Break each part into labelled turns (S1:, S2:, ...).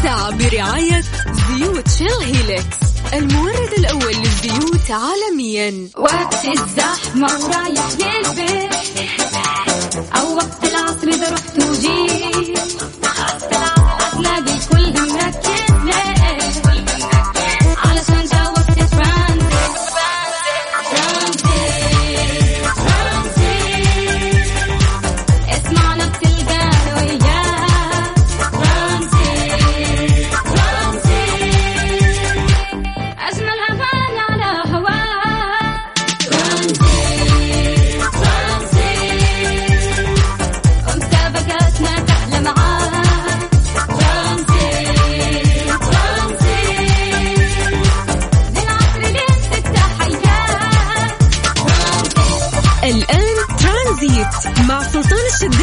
S1: الساعة برعاية زيوت شيل هيلكس المورد الأول للزيوت عالميا.
S2: وقت الزحمة ورايح للبيت. أو وقت العصر إذا رحت وجيت. هتلاقي الكل مركز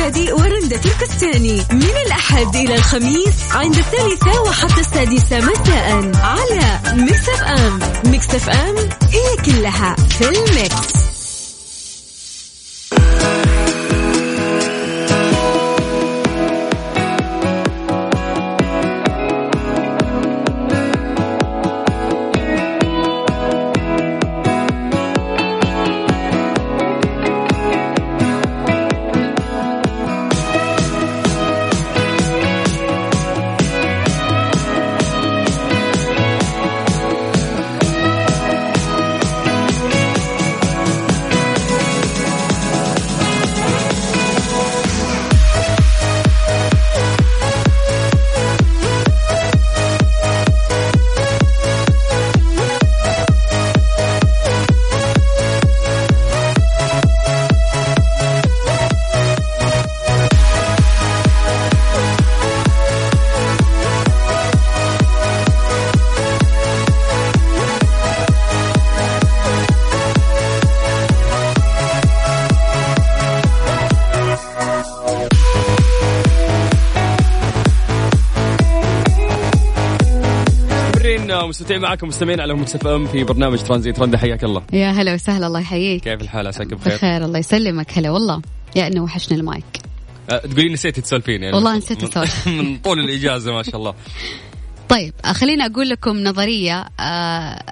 S1: الشدادي ورندة الكستاني من الأحد إلى الخميس عند الثالثة وحتى السادسة مساء على ميكس أف أم. ميكس أف أم هي كلها في الميكس.
S3: مستمرين مستمتعين معكم مستمعين على ميكس أف إم في برنامج ترانزيت. رندا حياك الله.
S4: يا هلا وسهلا الله يحييك.
S3: كيف الحال؟ عساك بخير؟
S4: بخير الله يسلمك. هلا والله. يا إنه وحشني المايك.
S3: أه، تقولي نسيتي تسولفين يعني.
S4: والله نسيت أسولف.
S3: من طول الإجازة ما شاء الله.
S4: طيب خليني أقول لكم نظرية آه،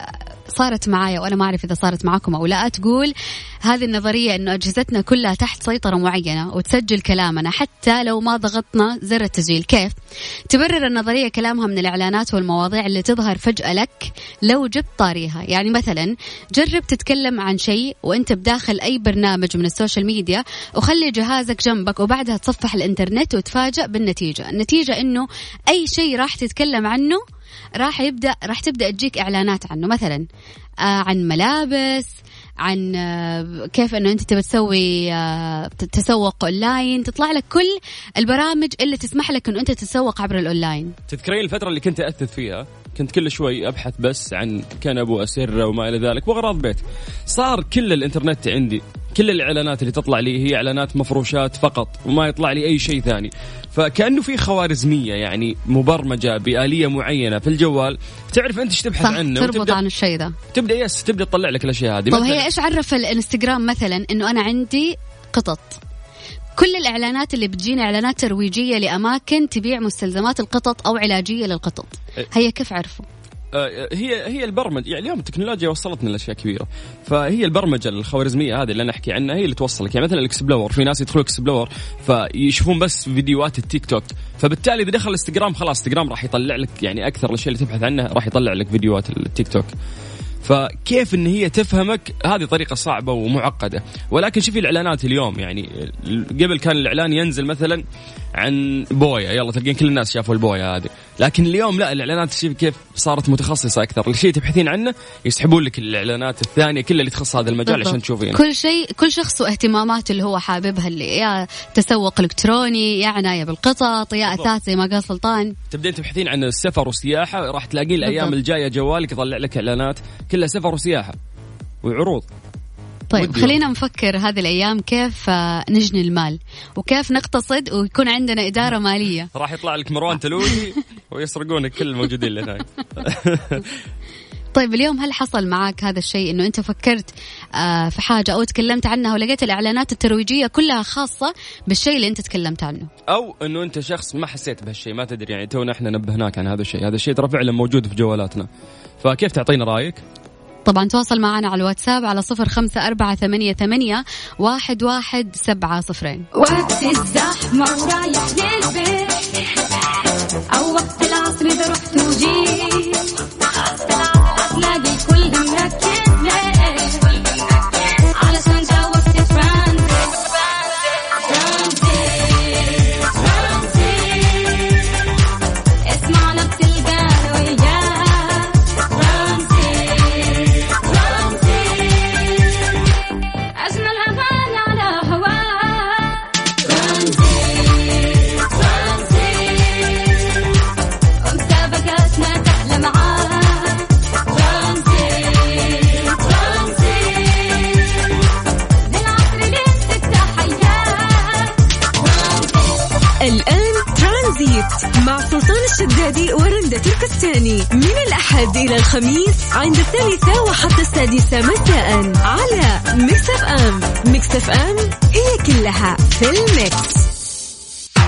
S4: صارت معايا وأنا ما أعرف إذا صارت معاكم أو لا تقول هذه النظرية إنه أجهزتنا كلها تحت سيطرة معينة وتسجل كلامنا حتى لو ما ضغطنا زر التسجيل. كيف؟ تبرر النظرية كلامها من الإعلانات والمواضيع اللي تظهر فجأة لك لو جبت طاريها. يعني مثلا جرب تتكلم عن شيء وأنت بداخل أي برنامج من السوشيال ميديا وخلي جهازك جنبك وبعدها تصفح الإنترنت وتفاجأ بالنتيجة. النتيجة إنه أي شيء راح تتكلم عنه راح يبدا راح تبدأ تجيك إعلانات عنه. مثلا آه عن ملابس عن آه كيف إنه أنت تبى تسوي آه تسوق اونلاين تطلع لك كل البرامج اللي تسمح لك إنه أنت تتسوق عبر الاونلاين
S3: تذكرين الفترة اللي كنت اثث فيها؟ كنت كل شوي أبحث بس عن كنب وأسرة وما إلى ذلك وأغراض بيت. صار كل الإنترنت عندي. كل الإعلانات اللي تطلع لي هي إعلانات مفروشات فقط وما يطلع لي أي شيء ثاني. فكأنه في خوارزمية يعني مبرمجة بآلية معينة في الجوال. تعرف أنت إيش تبحث
S4: صح
S3: عنه؟
S4: تربط عن الشيء ذا.
S3: تبدأ yes تبدأ تطلع لك الأشياء هذه.
S4: طب
S3: مثلاً-
S4: هي إيش عرف الإنستغرام مثلا إنه أنا عندي قطط؟ كل الإعلانات اللي بتجينا إعلانات ترويجية لأماكن تبيع مستلزمات القطط أو علاجية للقطط.
S3: إيه.
S4: هي كيف عرفوا
S3: هي هي البرمجه يعني اليوم التكنولوجيا وصلتنا لأشياء كبيرة. فهي البرمجة الخوارزمية هذه اللي أنا أحكي عنها هي اللي توصلك. يعني مثلا ال explore في ناس يدخلوا explore فيشوفون بس فيديوهات التيك توك. فبالتالي إذا دخل انستغرام خلاص إنستغرام راح يطلع لك يعني أكثر الأشياء اللي تبحث عنها راح يطلع لك فيديوهات التيك توك. فكيف إن هي تفهمك؟ هذه طريقة صعبة ومعقدة. ولكن شوفي الإعلانات اليوم يعني قبل كان الإعلان ينزل مثلا عن بويا يلا تلقين كل الناس شافوا البويا هذه. لكن اليوم لا الإعلانات شوفي كيف صارت متخصصة أكثر. الشيء تبحثين عنه يسحبون لك الإعلانات الثانية كلها اللي تخص هذا المجال عشان. تشوفين
S4: كل شيء كل شخص واهتماماته اللي هو حاببها اللي يا تسوق إلكتروني يا عناية بالقطط يا اثاث زي ما قال سلطان.
S3: تبدين تبحثين عن السفر والسياحة راح تلاقين
S4: الأيام.
S3: الجاية جوالك يطلع لك إعلانات. كلها سفر وسياحة وعروض.
S4: طيب
S3: ودي
S4: خلينا نفكر هذه الأيام كيف آه، نجني المال وكيف نقتصد ويكون عندنا إدارة مالية.
S3: راح يطلع لك مروان تلولي ويسرقونك كل الموجودين اللي هناك
S4: طيب اليوم هل حصل معك هذا الشيء إنه أنت فكرت آه في حاجة أو تكلمت عنها ولقيت الإعلانات الترويجية كلها خاصة بالشيء اللي أنت تكلمت عنه؟
S3: أو إنه أنت شخص ما حسيت بهالشيء ما تدري يعني تونا إحنا نبهناك عن هذا الشيء. هذا الشيء ترى فعلا موجود في جوالاتنا. فكيف تعطينا رأيك؟
S4: طبعا تواصل معنا على الواتساب على صفر خمسة أربعة ثمانية, ثمانية واحد, واحد سبعة صفرين.
S2: وقت الزحمة ورايح للبيت. أو وقت العصر إذا رحت وجيت.
S1: الخميس عند الثالثة وحتى السادسة مساء على ميكس أف أم ميكس أف أم هي كلها في الميكس.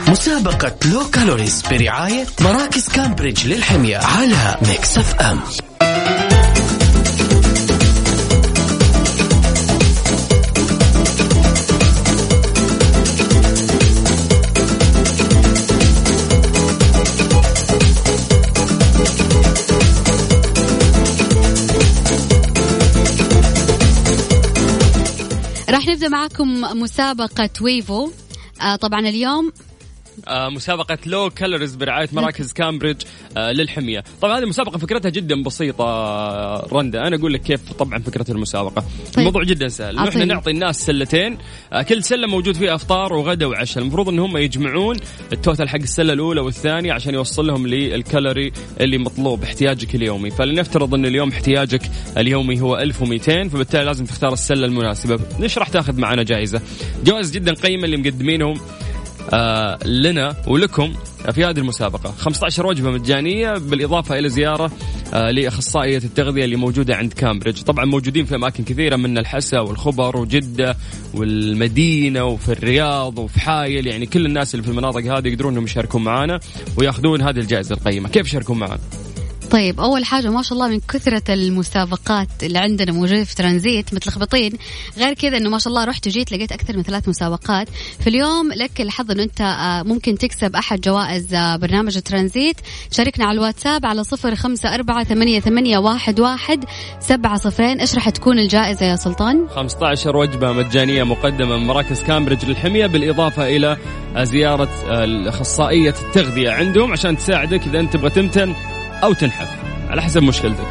S5: مسابقة low calories برعاية مراكز كامبريدج للحمية على ميكس اف ام
S4: راح نبدأ معاكم مسابقة وي فو. آه طبعا اليوم
S3: مسابقة low calories برعاية مراكز كامبريدج آه للحمية. طبعا هذه المسابقة فكرتها جدا بسيطة آه، رندا. أنا أقول لك كيف طبعا فكرة المسابقة.
S4: طيب.
S3: الموضوع جدا سهل.
S4: أعطيني.
S3: نعطي الناس سلتين. آه كل سلة موجود فيها أفطار وغدا وعشاء. المفروض إن هم يجمعون ال total حق السلة الأولى والثانية عشان يوصل لهم للكالوري اللي مطلوب احتياجك اليومي. فلنفترض أن اليوم احتياجك اليومي هو 1200 فبالتالي لازم تختار السلة المناسبة. ليش راح تاخذ معنا جائزة؟ جوائز جدا قيمة اللي مقدمينهم. آه لنا ولكم في هذه المسابقة. 15 وجبة مجانية بالإضافة إلى زيارة آه لأخصائية التغذية اللي موجودة عند كامبريدج. طبعا موجودين في أماكن كثيرة من الحسا والخبر وجدة والمدينة وفي الرياض وفي حايل. يعني كل الناس اللي في المناطق هذه يقدرون أنهم يشاركون معنا ويأخذون هذه الجائزة القيمة. كيف يشاركون معنا
S4: طيب أول حاجة ما شاء الله من كثرة المسابقات اللي عندنا موجودة في ترانزيت متلخبطين. غير كذا إنه ما شاء الله رحت وجيت لقيت أكثر من ثلاث مسابقات. في اليوم لك الحظ إنه أنت آه، ممكن تكسب أحد جوائز آه، برنامج ترانزيت. شاركنا على الواتساب على صفر خمسة أربعة ثمانية, ثمانية واحد, واحد سبعة صفرين. إيش راح تكون الجائزة يا سلطان؟
S3: 15 وجبة مجانية مقدمة من مراكز كامبريدج للحمية بالإضافة إلى زيارة آه، أخصائية التغذية عندهم. عشان تساعدك إذا أنت تبغى تمتن أو تنحف على حسب مشكلتك.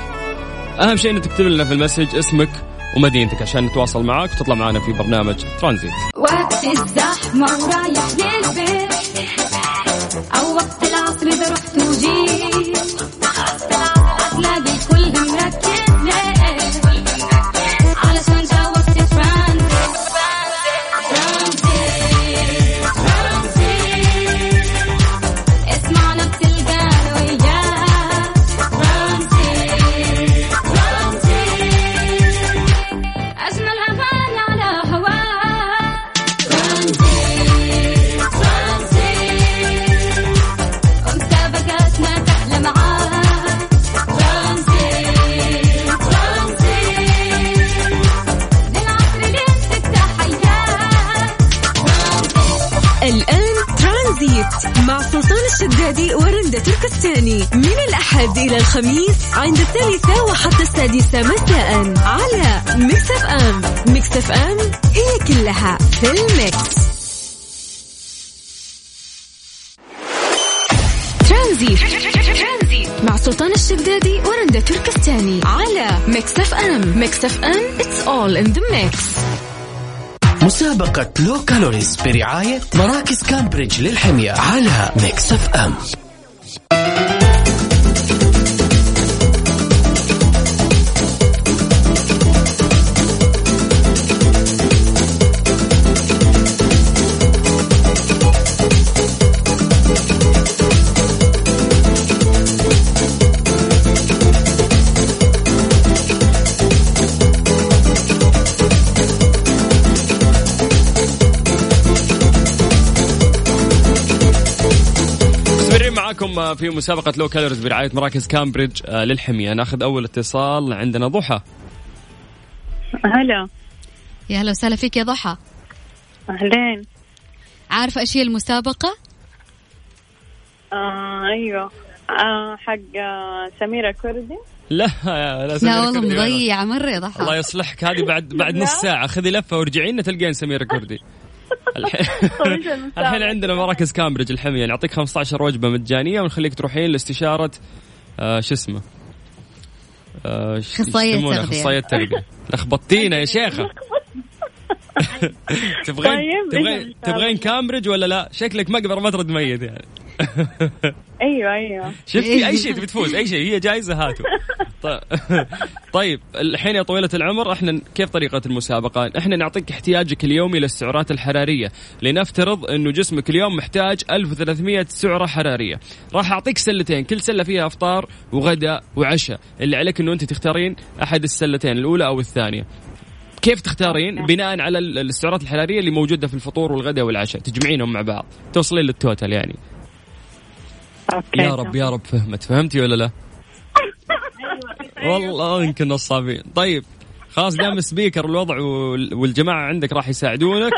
S3: أهم شيء أنك تكتب لنا في المسج اسمك ومدينتك عشان نتواصل معك وتطلع معنا في برنامج ترانزيت.
S2: وقت الزحمة ورايح للبيت. أو وقت العصر إذا رحت وجيت. هتلاقي كل مركز.
S1: الشدادي ورندة تركستاني من الأحد إلى الخميس عند الثالثة وحتى السادسة مساء على Mix FM Mix FM هي كلها في ال mix. ترانزيت. مع سلطان الشدادي ورندة تركستاني على Mix FM Mix FM It's all in the mix.
S5: مسابقة Low Calories برعاية مراكز كامبريدج للحمية على
S3: Mix FM. آه، في مسابقة Low Calories برعاية مراكز كامبريدج آه، للحمية. ناخذ أول اتصال عندنا ضحى.
S6: هلا.
S4: يا هلا وسهلا فيك يا ضحى.
S6: أهلين.
S4: عارفة إيش هي المسابقة؟
S6: آه أيوه. آه حق آه سميرة كردي.
S3: لا لا,
S4: لا
S3: سميرة
S4: والله
S3: كردي.
S4: مضيعة مرة يا
S3: الله
S4: ضحى
S3: يصلحك. هذه بعد بعد
S6: لا.
S3: نص ساعة. خذي لفة وارجعي لنا تلقين سميرة كردي. الحين
S6: طيب،؟
S3: الحين عندنا مراكز كامبريدج الحمية نعطيك 15 وجبة مجانية ونخليك تروحين لاستشارة آه شو اسمه آه
S4: أخصائية
S3: يسمونه؟
S4: تغذية.
S3: أخصائية تغذية لخبطتينا يا شيخة تبغين
S6: طيب،
S3: تبغين؟ تبغين كامبريدج ولا لا؟ شكلك مقبرة ما ترد ميت يعني.
S6: أيوه أيوه.
S3: شفتي؟ أي شيء تبي تفوز أي شيء هي جائزه هاتوا. طيب- طيب الحين يا طويلة العمر إحنا كيف طريقة المسابقة؟ إحنا نعطيك احتياجك اليومي للسعرات الحرارية. لنفترض إنه جسمك اليوم محتاج 1300 سعرة حرارية. راح أعطيك سلتين كل سلة فيها أفطار وغداء وعشاء. اللي عليك إنه أنت تختارين أحد السلتين الأولى أو الثانية. كيف تختارين؟ بناء على ال- السعرات الحرارية اللي موجودة في الفطور والغداء والعشاء تجمعينهم مع بعض توصلين لل total يعني.
S6: okay.
S3: يا رب يا رب فهمت. فهمتي ولا لا؟ والله يمكن نصابين. طيب خلاص دام سبيكر الوضع وال- والجماعة عندك راح يساعدونك.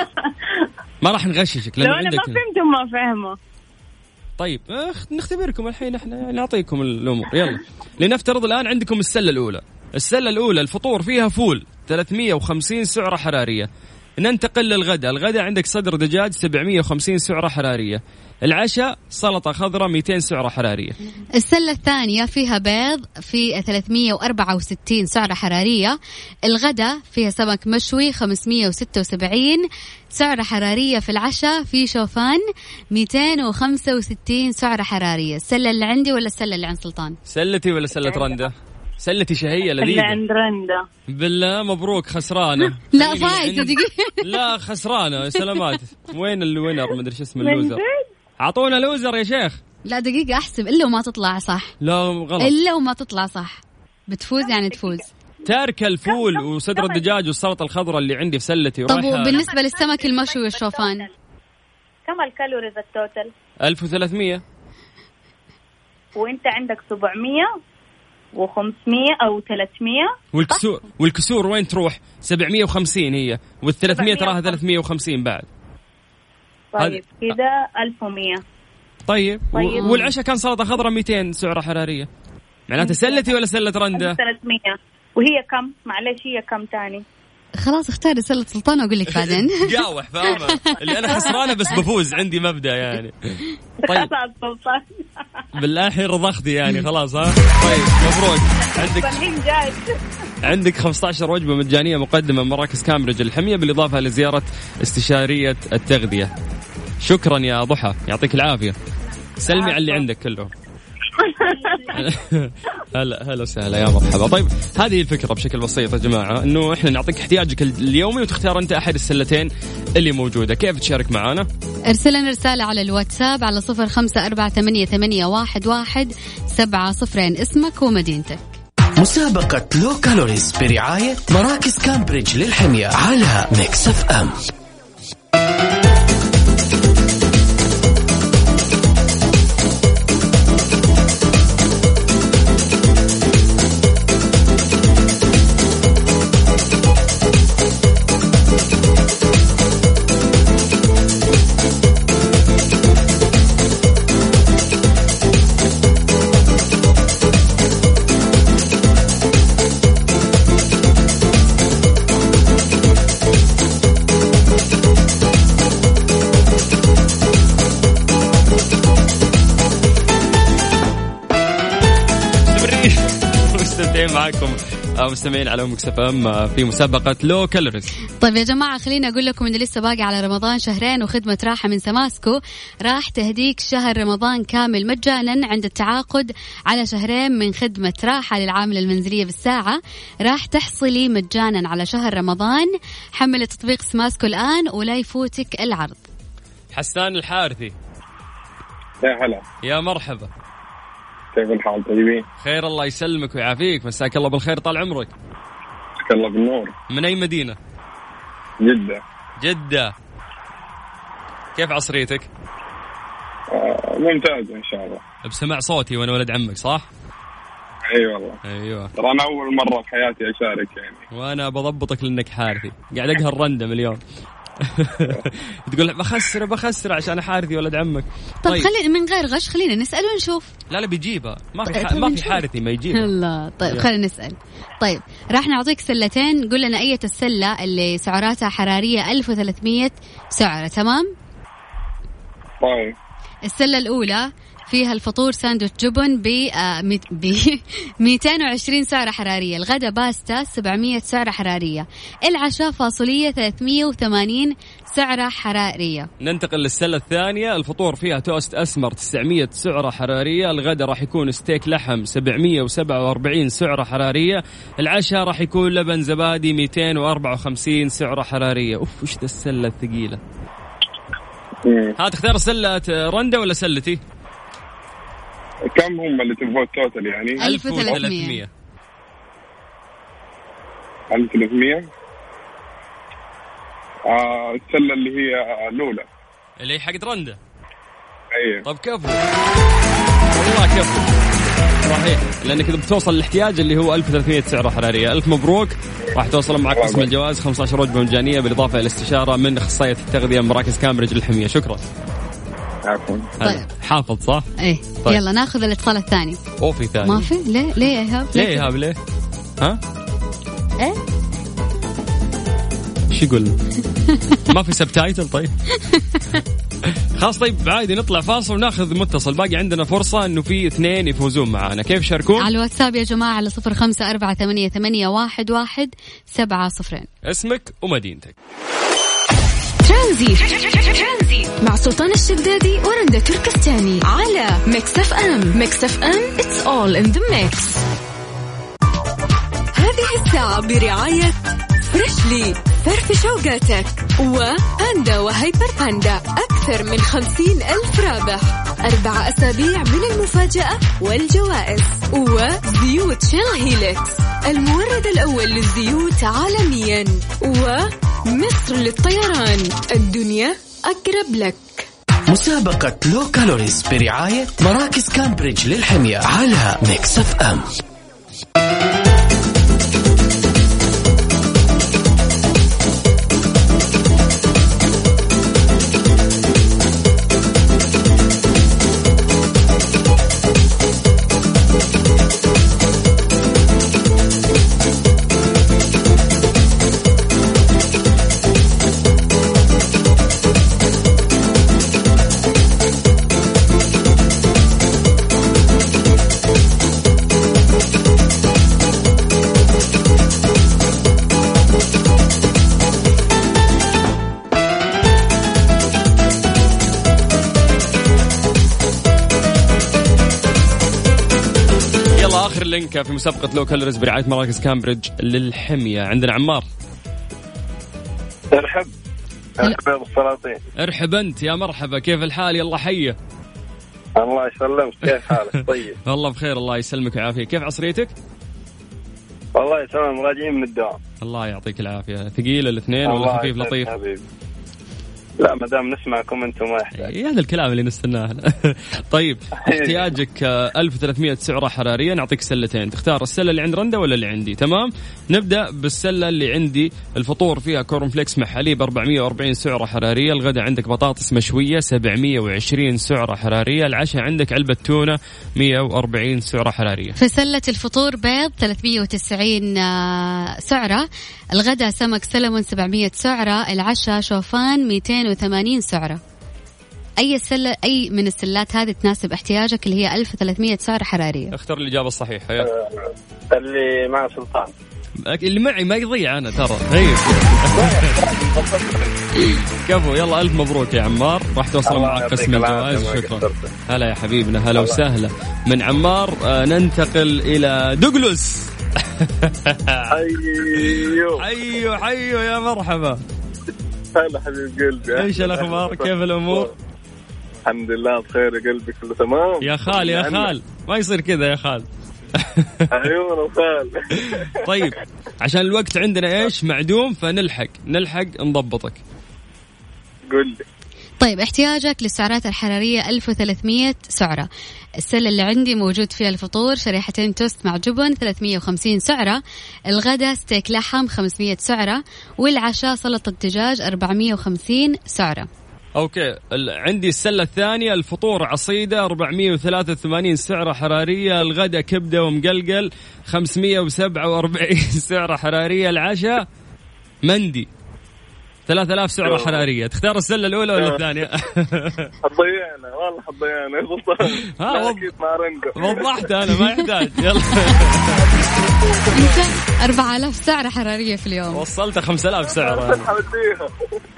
S3: ما راح نغششك
S6: لو
S3: لأنه
S6: أنا ما فهمتم ما فاهمه
S3: طيب أخ نختبركم الحين إحنا نعطيكم الأمور. يلا. لنفترض الآن عندكم السلة الأولى. السلة الأولى الفطور فيها فول. 350 سعرة حرارية. ننتقل للغداء. الغداء عندك صدر دجاج 750 سعرة حرارية. العشاء سلطة خضراء 200 سعرة حرارية.
S4: السلة الثانية فيها بيض في 364 سعرة حرارية. الغداء فيها سمك مشوي 576 سعرة حرارية. في العشاء في شوفان 265 سعرة حرارية. السلة اللي عندي ولا السلة اللي عند سلطان؟
S3: سلتي ولا سلة رندة؟ سلتي شهية
S6: اللي
S3: لذيذة.
S6: عند رندا.
S3: بالله مبروك خسرانة.
S4: لا دقيقة.
S3: لا خسرانة يا سلامات. وين الوينر؟ مدري شو اسمه اللوزر. أعطونا لوزر يا شيخ.
S4: لا دقيقة أحسب. إلا وما تطلع صح.
S3: لا غلط.
S4: إلا وما تطلع صح. بتفوز يعني تفوز.
S3: تارك الفول وصدر الدجاج والسلطة الخضراء اللي عندي في سلتي
S4: طب
S3: ورايحة.
S4: وبالنسبة للسمك المشوي والشوفان؟
S6: كم ال calories ال total
S3: 1300
S6: وأنت عندك 700 و500 أو 300
S3: والكسور والكسور وين تروح؟ 750 هي. وال 300 تراها 350 بعد.
S6: طيب كده 1100
S3: طيب,
S6: طيب.
S3: و- والعشاء كان سلطة خضراء 200 سعرة حرارية. معناته سلتي ولا سلة رندة؟
S6: 300 وهي كم؟ معلش هي كم تاني؟
S4: خلاص اختاري سلة سلطان وأقول لك بعدين.
S3: قاوح فاهمة؟ اللي أنا خسرانة بس بفوز عندي مبدأ يعني. طيب.
S6: خلاص سلطان.
S3: بالله الحين رضختي يعني خلاص ها؟ طيب مبروك. عندك
S6: الحين جاي.
S3: عندك 15 وجبة مجانية مقدمة من مراكز كامبريدج الحمية بالإضافة لزيارة استشارية التغذية. شكرا يا ضحى يعطيك العافية. سلمي على اللي عندك كله. هلا هلا وسهلا يا مرحبا. طيب هذه الفكرة بشكل بسيط يا جماعة إنه إحنا نعطيك احتياجك اليومي وتختار أنت أحد السلتين اللي موجودة. كيف تشارك معنا
S4: ارسل لنا رسالة على الواتساب على صفر خمسة أربعة ثمانية, ثمانية واحد, واحد سبعة صفرين. اسمك ومدينتك.
S5: مسابقة Low Calories برعاية مراكز كامبريدج للحمية على Mix
S3: FM. مستمتعين معاكم آه، مستمعين على Mix FM في مسابقة Low Calories.
S4: طيب يا جماعة خليني أقول لكم إنه لسه باقي على رمضان شهرين وخدمة راحة من سماسكو. راح تهديك شهر رمضان كامل مجانا عند التعاقد على شهرين من خدمة راحة للعاملة المنزلية بالساعة. راح تحصلي مجانا على شهر رمضان. حمل تطبيق سماسكو الآن ولا يفوتك العرض.
S3: حسان الحارثي.
S7: يا هلا.
S3: يا مرحبا.
S7: كيف الحال طيبين؟
S3: خير الله يسلمك ويعافيك. مساك الله بالخير طال عمرك.
S7: مساك الله بالنور.
S3: من أي مدينة؟
S7: جدة.
S3: جدة. كيف عصريتك؟
S7: آه ممتاز إن شاء الله.
S3: بسمع صوتي وأنا ولد عمك صح؟
S7: أي والله.
S3: أيوه.
S7: ترى أنا أول مرة في حياتي أشارك يعني.
S3: وأنا بضبطك لأنك حارثي. قاعد أقهر رندم اليوم. تقول بخسر بخسر عشان حارثي ولد عمك.
S4: طب خلينا من غير غش خلينا نسأل ونشوف.
S3: لا لا بيجيبها ما في
S4: طيب،.
S3: ما في. حارثي ما يجيبها
S4: الله طيب. خلينا نسأل. طيب راح نعطيك سلتين. قول لنا أية السلة اللي سعراتها حرارية 1300 سعرة تمام؟
S7: طيب.
S4: السلة الأولى فيها الفطور ساندويتش جبن ب آه، ميت- ب 220 سعرة حرارية، الغداء باستا 700 سعرة حرارية، العشاء فاصولية 380 سعرة حرارية.
S3: ننتقل للسلة الثانية. الفطور فيها توست أسمر 900 سعرة حرارية. الغداء راح يكون ستيك لحم 747 سعرة حرارية. العشاء راح يكون لبن زبادي 254 سعرة حرارية. أوف وش ذا السلة الثقيلة؟
S7: مم.
S3: ها تختار سلة رندا ولا سلتي؟
S7: كم هم اللي تبغوا ال total يعني؟
S4: 1300.
S7: 1300 آه السلة اللي هي الأولى.
S3: اللي هي حق رندا
S7: اي
S3: طب كفو والله كفو صحيح. لأنك إذا بتوصل الاحتياج اللي هو 1300 سعره حرارية. ألف مبروك. راح توصل معك قسم الجواز. 15 وجبة مجانية بالإضافة إلى استشارة من أخصائية التغذية من مراكز كامبريدج للحمية. شكرا.
S7: عفوا.
S4: طيب.
S3: حافظ صح؟
S4: إيه
S3: طيب.
S4: يلا ناخذ الاتصال الثاني.
S3: أو في ثاني
S4: ما في؟ ليه؟ ليه يا إيهاب؟
S3: ليه يا إيهاب ليه؟ ها؟
S4: إيه؟
S3: إيش يقول؟ ما في subtitle طيب؟ خلاص طيب عادي نطلع فاصل وناخذ متصل باقي عندنا فرصة إنه في اثنين يفوزون معنا كيف يشاركون؟
S4: على الواتساب يا جماعة على صفر خمسة أربعة ثمانية, ثمانية واحد, واحد سبعة صفرين
S3: اسمك ومدينتك
S1: ترانزيت مع سلطان الشدادي ورندا تركستاني على Mix FM. Mix FM it's all in the mix. هذه الساعة برعاية Freshly فرفش أوقاتك وباندا وهايبر باندا. أكثر من خمسين ألف رابح. أربع أسابيع من المفاجآت والجوائز وزيوت Shell Helix المورد الأول للزيوت عالميا ومصر للطيران. الدنيا أقرب لك.
S5: مسابقة Low Calories برعاية مراكز كامبريدج للحمية على
S3: Mix FM. لينك في مسابقة Low Calories برعاية مراكز كامبريدج للحمية. عندنا عمار.
S7: ارحب. ارحب بالسلاطين
S3: ارحب أنت. يا مرحبا. كيف الحال؟ يلا حيه
S7: الله يسلمك. كيف حالك؟ طيب.
S3: والله بخير. الله يسلمك ويعافيك. كيف عصريتك؟
S7: والله تمام. راجعين من الدوام.
S3: الله يعطيك العافية. ثقيل الإثنين ولا خفيف لطيف؟
S7: حبيبي. لا ما دام نسمعكم أنتم ما يحتاج
S3: إيه، هذا الكلام اللي نستناه. طيب احتياجك آه، 1300 سعرة حرارية. نعطيك سلتين. تختار السلة اللي عند رندا ولا اللي عندي؟ تمام؟ نبدأ بالسلة اللي عندي. الفطور فيها كورن فليكس مع حليب 440 سعرة حرارية. الغداء عندك بطاطس مشوية 720 سعرة حرارية. العشاء عندك علبة تونة 140 سعرة حرارية.
S4: في سلة الفطور بيض 390 آه، سعرة. الغداء سمك سلمون 700 سعرة. العشاء شوفان 280 سعرة. أي سلة أي من السلات هذه تناسب احتياجك اللي هي 1300 سعرة حرارية.
S3: اختر الإجابة الصحيحة يلا.
S7: اللي مع سلطان.
S3: اللي معي ما يضيع أنا ترى. هي كفو يلا ألف مبروك يا عمار. راح توصل معك قسم الجوائز شكرا. هلا يا حبيبنا هلا وسهلا. من عمار آه، ننتقل إلى دوغلوس.
S7: أيوه
S3: حيو حيو يا مرحبا.
S7: هلا حبيب قلبي.
S3: إيش الأخبار؟ كيف الأمور؟
S7: الحمد لله بخير يا قلبي كله تمام؟
S3: يا خال يا خال. ما يصير كذا يا خال.
S7: عيون وخال.
S3: طيب عشان الوقت عندنا إيش؟ معدوم فنلحق. نلحق نضبطك.
S7: قل لي.
S4: طيب احتياجك للسعرات الحرارية 1300 سعرة. السلة اللي عندي موجود فيها الفطور شريحتين توست مع جبن 350 سعرة. الغداء ستيك لحم 500 سعرة. والعشاء سلطة دجاج 450 سعرة.
S3: okay. عندي السلة الثانية الفطور عصيدة 483 سعرة حرارية. الغداء كبدة ومقلقل 547 سعرة حرارية. العشاء مندي. 3000 سعرة حرارية. تختار السلة الأولى ولا الثانية؟
S7: حضيعنا والله حضيعنا
S3: ها،
S7: أكيد ما رنقو
S3: وضحت أنا ما يحتاج. يلا.
S4: انت 4000 سعرة حرارية في اليوم.
S3: وصلت 5000 سعره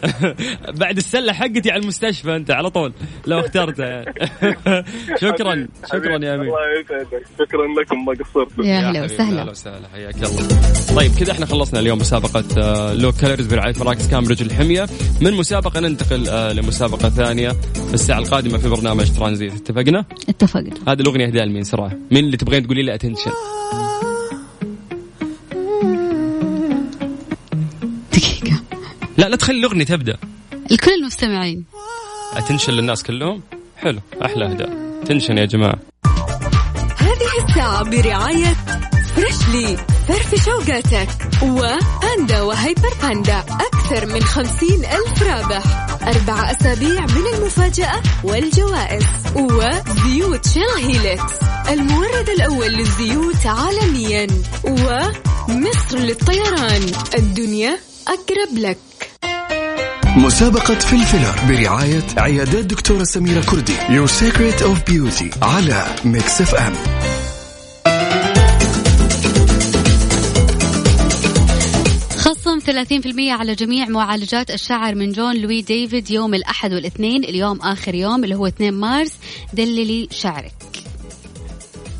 S3: بعد السلة حقتي على المستشفى أنت على طول لو اخترتها يعني شكرا شكرا يا أمين.
S7: الله يسعدك. شكرا لكم ما قصرتوا.
S4: يا هلا
S3: حبيبي، أهلا
S4: وسهلا.
S3: وسهلا حياك الله. طيب كذا إحنا خلصنا اليوم مسابقة آه، low calories برعاية مراكز كامبريدج الحمية. من مسابقة ننتقل آه، لمسابقة ثانية في الساعة القادمة في برنامج ترانزيت. اتفقنا؟
S4: اتفقنا.
S3: هذه الأغنية اهداء لمين صراحة؟ مين اللي تبغين تقولي لي
S4: Attention؟
S3: لا تخلي الأغنية تبدأ.
S4: الكل المستمعين.
S3: Attention للناس كلهم؟ حلو أحلى اهداء Attention يا جماعة.
S1: هذه الساعة برعاية فريشلي فرف شوقاتك وباندا وهيبر باندا. أكثر من خمسين ألف رابح. أربع أسابيع من المفاجأة والجوائز. وزيوت شيل هيلكس المورد الأول للزيوت عالميا. ومصر للطيران. الدنيا أقرب لك.
S5: مسابقة فلفلر برعاية عيادات دكتورة سميرة كردي. Your Secret of Beauty على ميكس اف ام
S4: خصم 30% على جميع معالجات الشعر من جون لوي ديفيد يوم الأحد والإثنين اليوم آخر يوم اللي هو 2 مارس. دللي شعرك.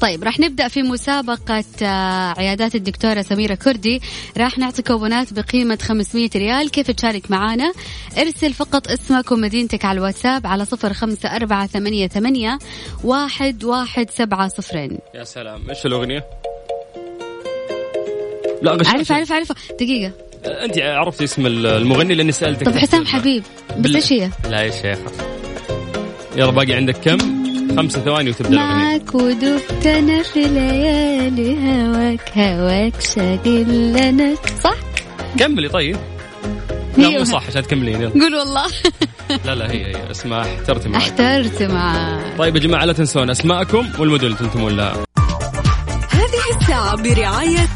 S4: طيب راح نبدأ في مسابقة آه، عيادات الدكتورة سميرة كردي. راح نعطي كوبونات بقيمة 500 ريال. كيف تشارك معنا ارسل فقط اسمك ومدينتك على الواتساب على صفر خمسة أربعة ثمانية, ثمانية واحد, واحد سبعة صفرين.
S3: يا سلام. إيش الأغنية؟ لا غش
S4: عارف عارف عارف. دقيقة.
S3: أنت عرفتي اسم المغني لأني سألتك
S4: طب حسام حبيب بس إيش هي؟
S3: لا يا شيخة يلا باقي عندك كم؟ خمسة ثواني وتبدأ
S4: معك ودبت أنا في ليالي هواك هواك شاغل لنا. صح؟
S3: كملي طيب.
S4: هي
S3: لا مو صح عشان تكملين. يلا.
S4: قول والله.
S3: لا لا هي هي. اسمها احترت معك.
S4: احترت مع
S3: طيب يا جماعة لا تنسون أسماءكم والمدن اللي تنتمون لها.
S1: هذه الساعة برعاية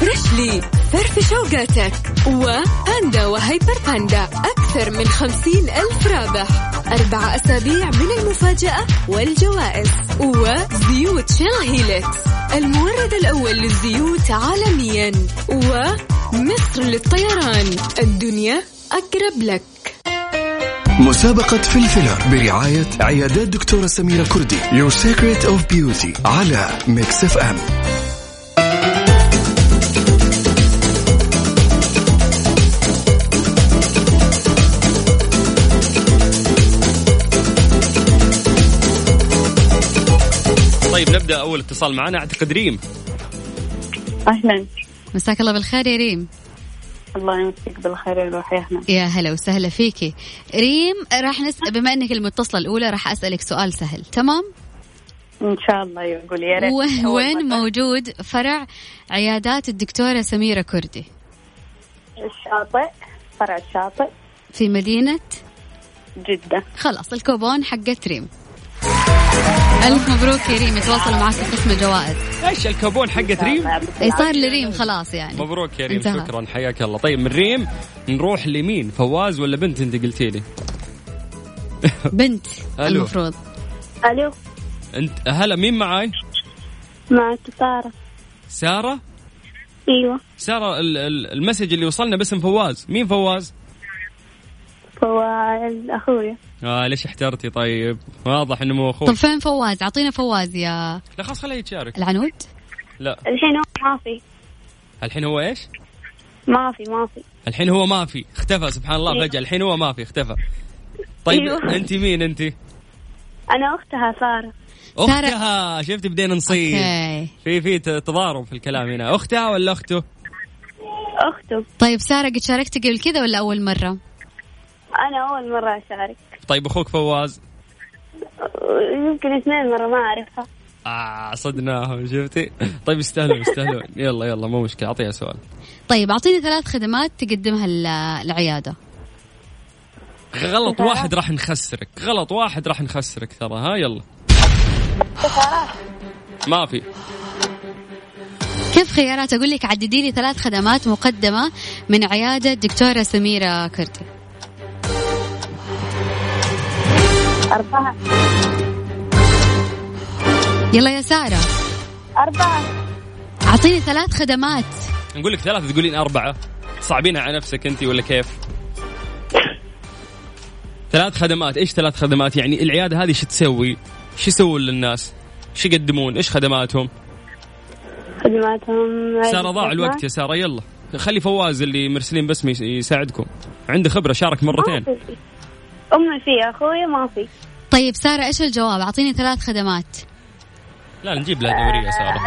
S1: فريشلي فرف شوقاتك وباندا وهيبر باندا أكثر من خمسين ألف رابح. أربع أسابيع من المفاجأة والجوائز وزيوت شيل هيلكس المورد الأول للزيوت عالميا ومصر للطيران. الدنيا أقرب لك.
S5: مسابقة فلفلر برعاية عيادات دكتورة سميرة كردي. Your Secret of Beauty على ميكس اف ام
S3: طيب نبدأ أول اتصال معنا. أعتقد ريم.
S6: أهلا.
S4: مساك الله بالخير يا ريم.
S6: الله يمسك بالخير يا روحي إحنا
S4: يا هلا وسهلا فيكي. ريم راح نسأل بما إنك المتصلة الأولى راح أسألك سؤال سهل. تمام؟
S6: إن شاء الله يقول يا ريت.
S4: وين. موجود فرع عيادات الدكتورة سميرة كردي؟
S6: الشاطئ فرع الشاطئ.
S4: في مدينة؟
S6: جدة.
S4: خلاص الكوبون حقت ريم. ألف مبروك يا ريم يتواصلوا معك في قسم الجوائز.
S3: إيش الكوبون حقت ريم؟
S4: اي صار لريم خلاص يعني.
S3: مبروك يا ريم
S4: انتهى.
S3: شكرا حياك الله. طيب من ريم نروح لمين؟ فواز ولا بنت أنت قلتي لي؟
S4: بنت
S3: ألو.
S4: المفروض.
S6: ألو.
S3: أنت هلا مين معاي؟
S6: معك سارة. سارة؟
S3: أيوه. ال- ال message اللي وصلنا باسم فواز. مين فواز؟
S6: فواز أخويا.
S3: آه ليش احترتي؟ طيب واضح إنه مو
S4: طب
S3: أخوك
S4: فين فواز؟ أعطينا فواز يا
S3: لا خلاص خليه يتشارك.
S4: العنود؟
S3: لا.
S6: الحين هو ما في.
S3: الحين هو إيش؟
S6: ما في ما في.
S3: الحين هو ما في. اختفى سبحان الله
S6: إيه.
S3: فجأة. الحين هو ما في اختفى. طيب
S6: أيوه.
S3: أنت مين أنت؟
S6: أنا أختها سارة.
S4: سارة.
S3: أختها شفت بدينا نصير
S4: okay.
S3: في في تضارب في الكلام هنا. أختها ولا أخته؟
S6: أخته.
S4: طيب سارة قد شاركتي قبل كذا ولا أول مرة؟
S6: أنا أول مرة أشارك.
S3: طيب أخوك فواز؟
S6: يمكن اثنين مرة ما أعرفها.
S3: آه صدناهم شفتي؟ طيب يستاهلون يستاهلون. يلا يلا مو مشكلة أعطيها سؤال.
S4: طيب أعطيني ثلاث خدمات تقدمها ال- العيادة.
S3: غلط واحد راح نخسرك. غلط واحد راح نخسرك ترى ها يلا. ما في.
S4: كيف خيارات؟ أقول لك عددي لي ثلاث خدمات مقدمة من عيادة دكتوره سميرة كردي
S6: أربعة.
S4: يلا يا سارة.
S6: أربعة.
S4: أعطيني ثلاث خدمات.
S3: نقول لك ثلاثة تقولين أربعة. صعبينها على نفسك أنت ولا كيف؟ ثلاث خدمات. إيش ثلاث خدمات؟ يعني العيادة هذه شو تسوي؟ شو يسوون للناس؟ شو يقدمون؟ إيش خدماتهم؟
S6: خدماتهم.
S3: سارة ضاع الوقت يا سارة. يلا. خلي فواز اللي مرسلين يس- يساعدكم. عنده خبرة شارك مرتين.
S6: أمي في أخوي ما في.
S4: طيب سارة إيش الجواب؟ أعطيني ثلاث خدمات.
S3: لا نجيب لها دورية سارة.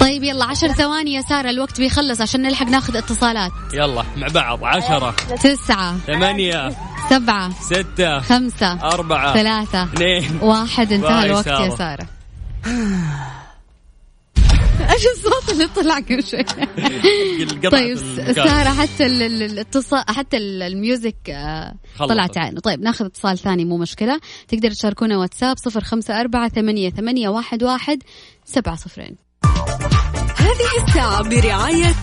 S4: طيب يلا عشر ثواني يا سارة الوقت بيخلص عشان نلحق ناخذ اتصالات.
S3: يلا مع بعض عشرة
S4: تسعة
S3: ثمانية
S4: سبعة
S3: ستة
S4: خمسة
S3: أربعة
S4: ثلاثة
S3: اثنين.
S4: واحد انتهى الوقت يا
S3: سارة.
S4: أيش الصوت اللي طلع قبل شوي
S3: قطعت
S4: طيب. سارة حتى ال- ال- الاتصال حتى ال- الميوزك آه،. طلعت عينه. طيب ناخذ اتصال ثاني مو مشكلة. تقدر تشاركونا واتساب صفر خمسة أربعة ثمانية, ثمانية واحد, واحد سبعة صفرين.
S1: هذه الساعة برعاية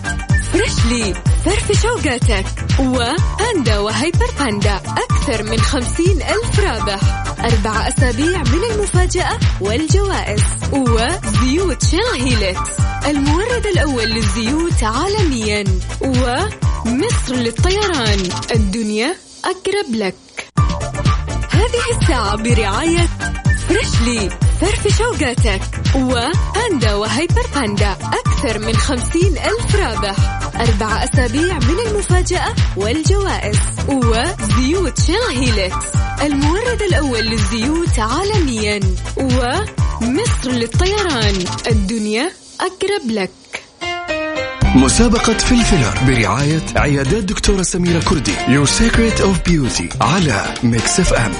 S1: فريشلي فرف شوقاتك وباندا وهيبر باندا أكثر من خمسين ألف رابح. أربع أسابيع من المفاجأة والجوائز وزيوت شيل هيلكس المورد الأول للزيوت عالميا ومصر للطيران. الدنيا أقرب لك. هذه الساعة برعاية فريشلي فرف شوقاتك وباندا وهيبر باندا. أكثر من خمسين ألف رابح. أربع أسابيع من المفاجأة والجوائز. وزيوت شيل هيلكس المورد الأول للزيوت عالميا. ومصر للطيران. الدنيا أقرب لك.
S5: مسابقة فلفلر برعاية عيادات دكتورة سميرة كردي. Your Secret of Beauty على ميكس اف ام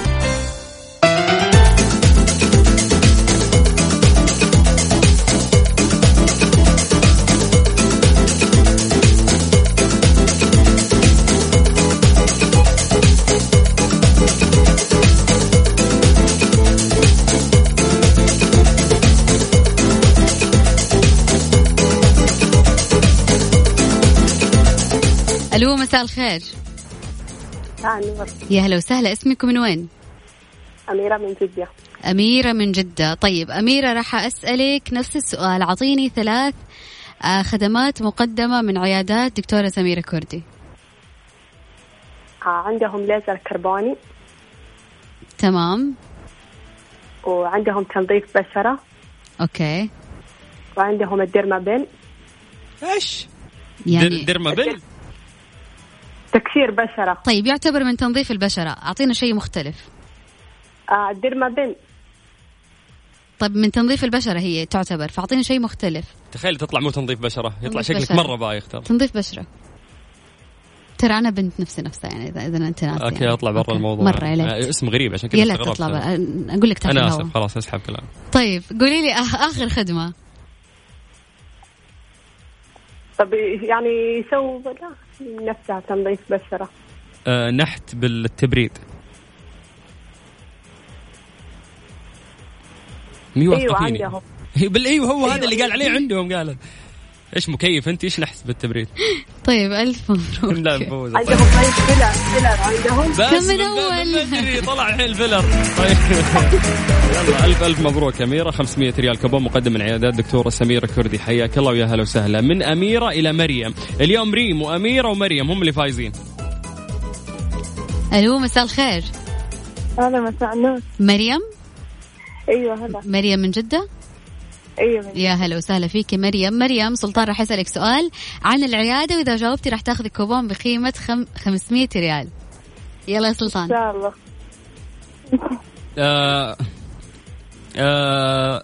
S4: مساء الخير. يا هلا وسهلا. اسمك من وين؟
S6: أميرة من جدة.
S4: أميرة من جدة. طيب أميرة راح أسألك نفس السؤال. أعطيني ثلاث آه، خدمات مقدمة من عيادات دكتورة سميرة كردي.
S6: آه، عندهم ليزر كربوني.
S4: تمام.
S6: وعندهم تنظيف بشرة.
S4: okay.
S6: وعندهم ال
S3: Dermapen
S4: إيش؟
S3: يعني درمابل؟
S6: تكسير بشرة.
S4: طيب يعتبر من تنظيف البشرة. أعطينا شيء مختلف.
S6: آه، ال Dermapen.
S4: طيب من تنظيف البشرة هي تعتبر. فأعطينا شيء مختلف.
S3: تخيل تطلع مو تنظيف بشرة. يطلع
S4: تنظيف
S3: شكلك
S4: بشرة.
S3: مرة بايخ ترى.
S4: تنظيف بشرة. ترى أنا بنت نفسي نفسها يعني إذا إذا أنت ناسي
S3: okay
S4: يعني.
S3: أطلع برا. الموضوع.
S4: ليت
S3: آه، اسم غريب عشان كذا استغربت
S4: تطلع. برا. أقول لك أنا
S3: آسف خلاص أسحب كلام
S4: طيب قولي لي آخر خدمة.
S6: طب يعني يسووا لا نفسها تنظيف بشرة.
S3: آه نحت بالتبريد. مي
S6: أيوة
S3: فيني
S6: عندهم.
S3: بالإيوه هو هذا اللي قال عليه عندهم قال. إيش مكيف أنت؟ إيش نحت بالتبريد؟
S4: طيب ألف مبروك.
S3: لا نفوز.
S6: عندهم طيب فيلر؟ فيلر عندهم؟
S3: بس
S4: كم من
S3: بدري طلع الحين ال filler. طيب. يلا ألف ألف مبروك أميرة. 500 ريال كوبون مقدم من عيادات دكتورة سميرة كردي حياك الله ويا هلا وسهلا. من أميرة إلى مريم. اليوم ريم وأميرة ومريم هم اللي فايزين.
S4: ألو مساء الخير.
S6: هذا مساء النور
S4: مريم؟
S6: أيوه هذا
S4: مريم من جدة؟
S6: أيوه.
S4: يا هلا وسهلا فيك مريم. مريم سلطان راح يسألك سؤال عن العيادة وإذا جاوبتي راح تأخذي كوبون بقيمة خم... 500 ريال. يلا يا
S6: إن
S4: سلطان
S6: شاء الله.
S3: آه آه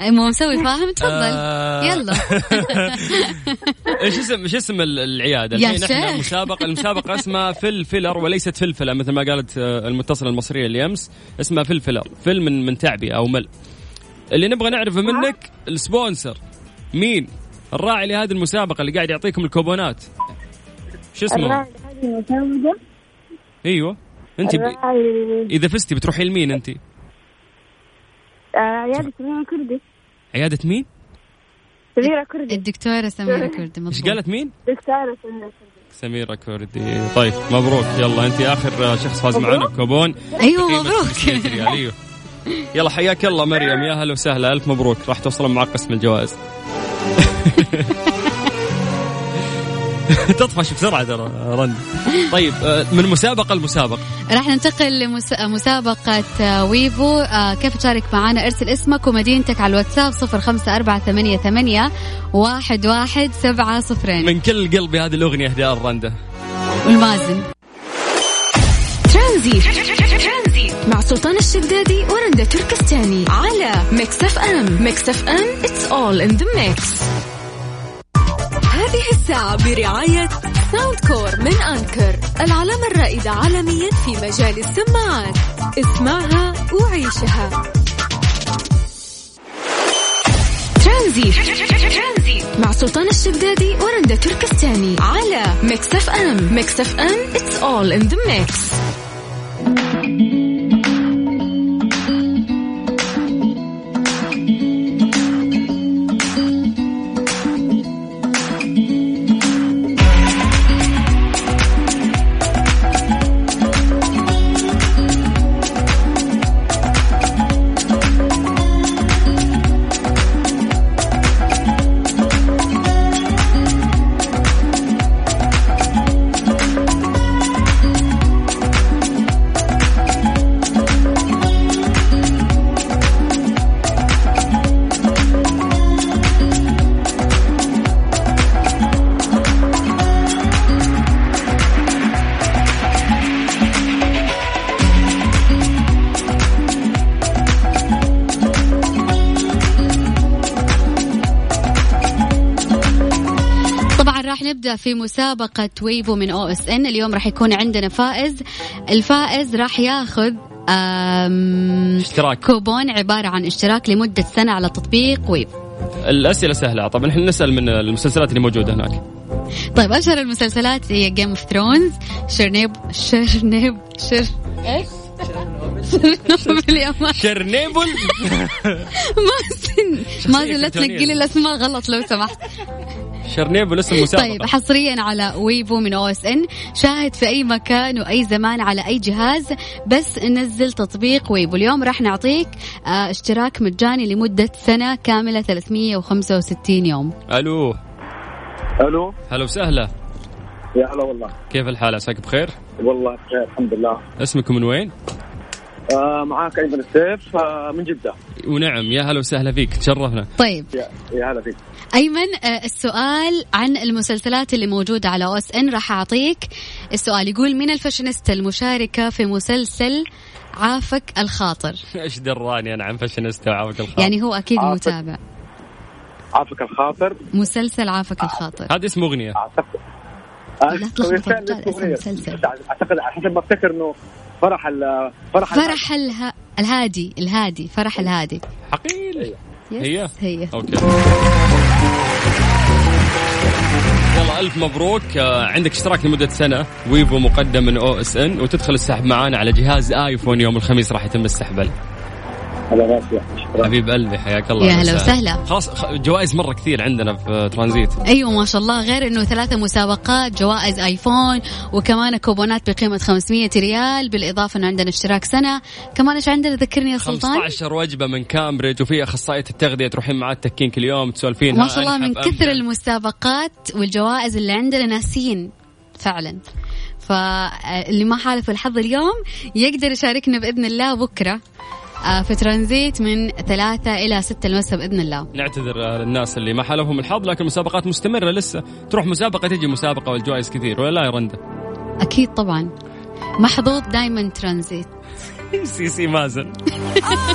S4: مو مسوي فاهم؟ تفضل.
S3: آه.
S4: يلا.
S3: إيش اسم إيش اسم ال- العيادة؟
S4: يا شيخ.
S3: مسابقه المسابقة اسمها fill filler وليست فلفلة مثل ما قالت آه، المتصلة المصرية اللي امس اسمها fill filler fill من من تعبئه أو مل. اللي نبغى نعرفه منك ال sponsor. مين؟ الراعي لهذه المسابقة اللي قاعد يعطيكم الكوبونات. شو اسمه؟
S6: الراعي هذه المسابقة؟
S3: أيوه. أنت ب... إذا فزتي بتروحي لمين أنت؟
S6: آه، عيادة سميرة كردي.
S3: عيادة مين؟
S6: سميرة كردي.
S4: الدكتورة سميرة كردي إيش
S3: قالت مين؟
S6: دكتورة سميرة كردي.
S3: سميرة كردي. طيب مبروك. يلا أنت آخر شخص فاز معنا بكوبون. أيوه
S4: مبروك.
S3: 500 ريال أيوه. يلا حياك الله مريم. يا هلا وسهلا. ألف مبروك. راح توصلون معك قسم الجوائز. تطفش بسرعة ترى رند طيب آه، من مسابقة لمسابقة.
S4: راح ننتقل لمسابقة آه، Wavo. آه، كيف تشارك معنا ارسل اسمك ومدينتك على الواتساب صفر خمسة أربعة ثمانية ثمانية واحد واحد سبعة صفرين
S3: من كل قلبي هذه الأغنية اهداء لرنده
S4: ولمازن.
S1: ترانزيت. مع سلطان الشدادي ورندا تركستاني على Mix FM Mix FM it's all in the mix. هذه الساعة برعاية Soundcore من Anker العلامة الرائدة عالميا في مجال السماعات. اسمعها وعيشها. ترانزيت. مع سلطان الشدادي ورندا تركستاني على Mix FM Mix FM it's all in the mix.
S4: في مسابقة Wavo من OSN. اليوم راح يكون عندنا فائز. الفائز راح ياخذ
S3: اشتراك.
S4: كوبون عبارة عن اشتراك لمدة سنة على تطبيق Wavo.
S3: الأسئلة سهلة. طبعا إحنا نسأل من المسلسلات اللي موجودة هناك.
S4: طيب أشهر المسلسلات هي Game of Thrones شرنيب شرنيب شر إيش؟
S3: شرنيبل
S4: مازن مازن لا. تنقلي الأسماء غلط لو سمحت.
S3: شرنيبل اسم مسابقه
S4: طيب حصريا على Wavo من OSN. شاهد في أي مكان وأي زمان على أي جهاز بس نزل تطبيق Wavo. اليوم راح نعطيك آه، اشتراك مجاني لمدة سنة كاملة 365 يوم.
S3: ألو.
S8: ألو.
S3: هلا وسهلا.
S8: يا هلا والله.
S3: كيف الحال؟ عساك بخير؟
S8: والله بخير الحمد لله.
S3: اسمكم من وين؟
S8: آه معاك ايمن السيف آه من جدة.
S3: ونعم. يا هلا وسهلا فيك. تشرفنا.
S4: طيب.
S8: يا, يا هلا فيك.
S4: أيمن آه، السؤال عن المسلسلات اللي موجودة على OSN. راح أعطيك السؤال. يقول مين الفاشينيستا المشاركة في مسلسل عافك الخاطر؟
S3: إيش دراني أنا عن فاشينيستا وعافك الخاطر؟
S4: يعني هو أكيد
S8: عافك.
S4: متابع.
S8: عافك الخاطر؟
S4: مسلسل عافك الخاطر.
S3: هذا اسم أغنية.
S8: اعتقد
S4: لا تلخبط
S8: أعتقد على حسب ما أفتكر إنه فرح ال فرح ال-
S4: فرح اله... الهادي الهادي فرح الهادي.
S3: حقيل
S4: yes،
S3: هي؟
S4: هي.
S3: okay. يلا ألف مبروك. آه، عندك اشتراك لمدة سنة. Wavo مقدم من OSN وتدخل السحب معانا على جهاز iPhone يوم الخميس راح يتم السحب. عليه
S8: هلا راسي. شكرا.
S3: حبيب قلبي حياك الله.
S4: يا هلا وسهلا.
S3: خلاص جوائز مرة كثير عندنا في ترانزيت.
S4: أيوه ما شاء الله. غير إنه ثلاثة مسابقات جوائز iPhone وكمان كوبونات بقيمة 500 ريال بالإضافة إنه عندنا اشتراك سنة. كمان إيش عندنا؟ ذكرني يا سلطان.
S3: 15 وجبة من كامبريدج وفي أخصائية التغذية تروحين معاه تكين كل يوم تسولفين.
S4: ما شاء الله من كثر. المسابقات والجوائز اللي عندنا ناسيين فعلا. فاللي ما حالف الحظ اليوم يقدر يشاركنا بإذن الله بكرة. في ترانزيت من ثلاثة إلى ستة المساء بإذن الله.
S3: نعتذر آه، للناس اللي ما حالفهم الحظ لكن المسابقات مستمرة لسه. تروح مسابقة تجي مسابقة والجوائز كثير ولا لا يا رندا؟
S4: أكيد طبعا. محظوظ دايما ترانزيت.
S3: سي سي مازن.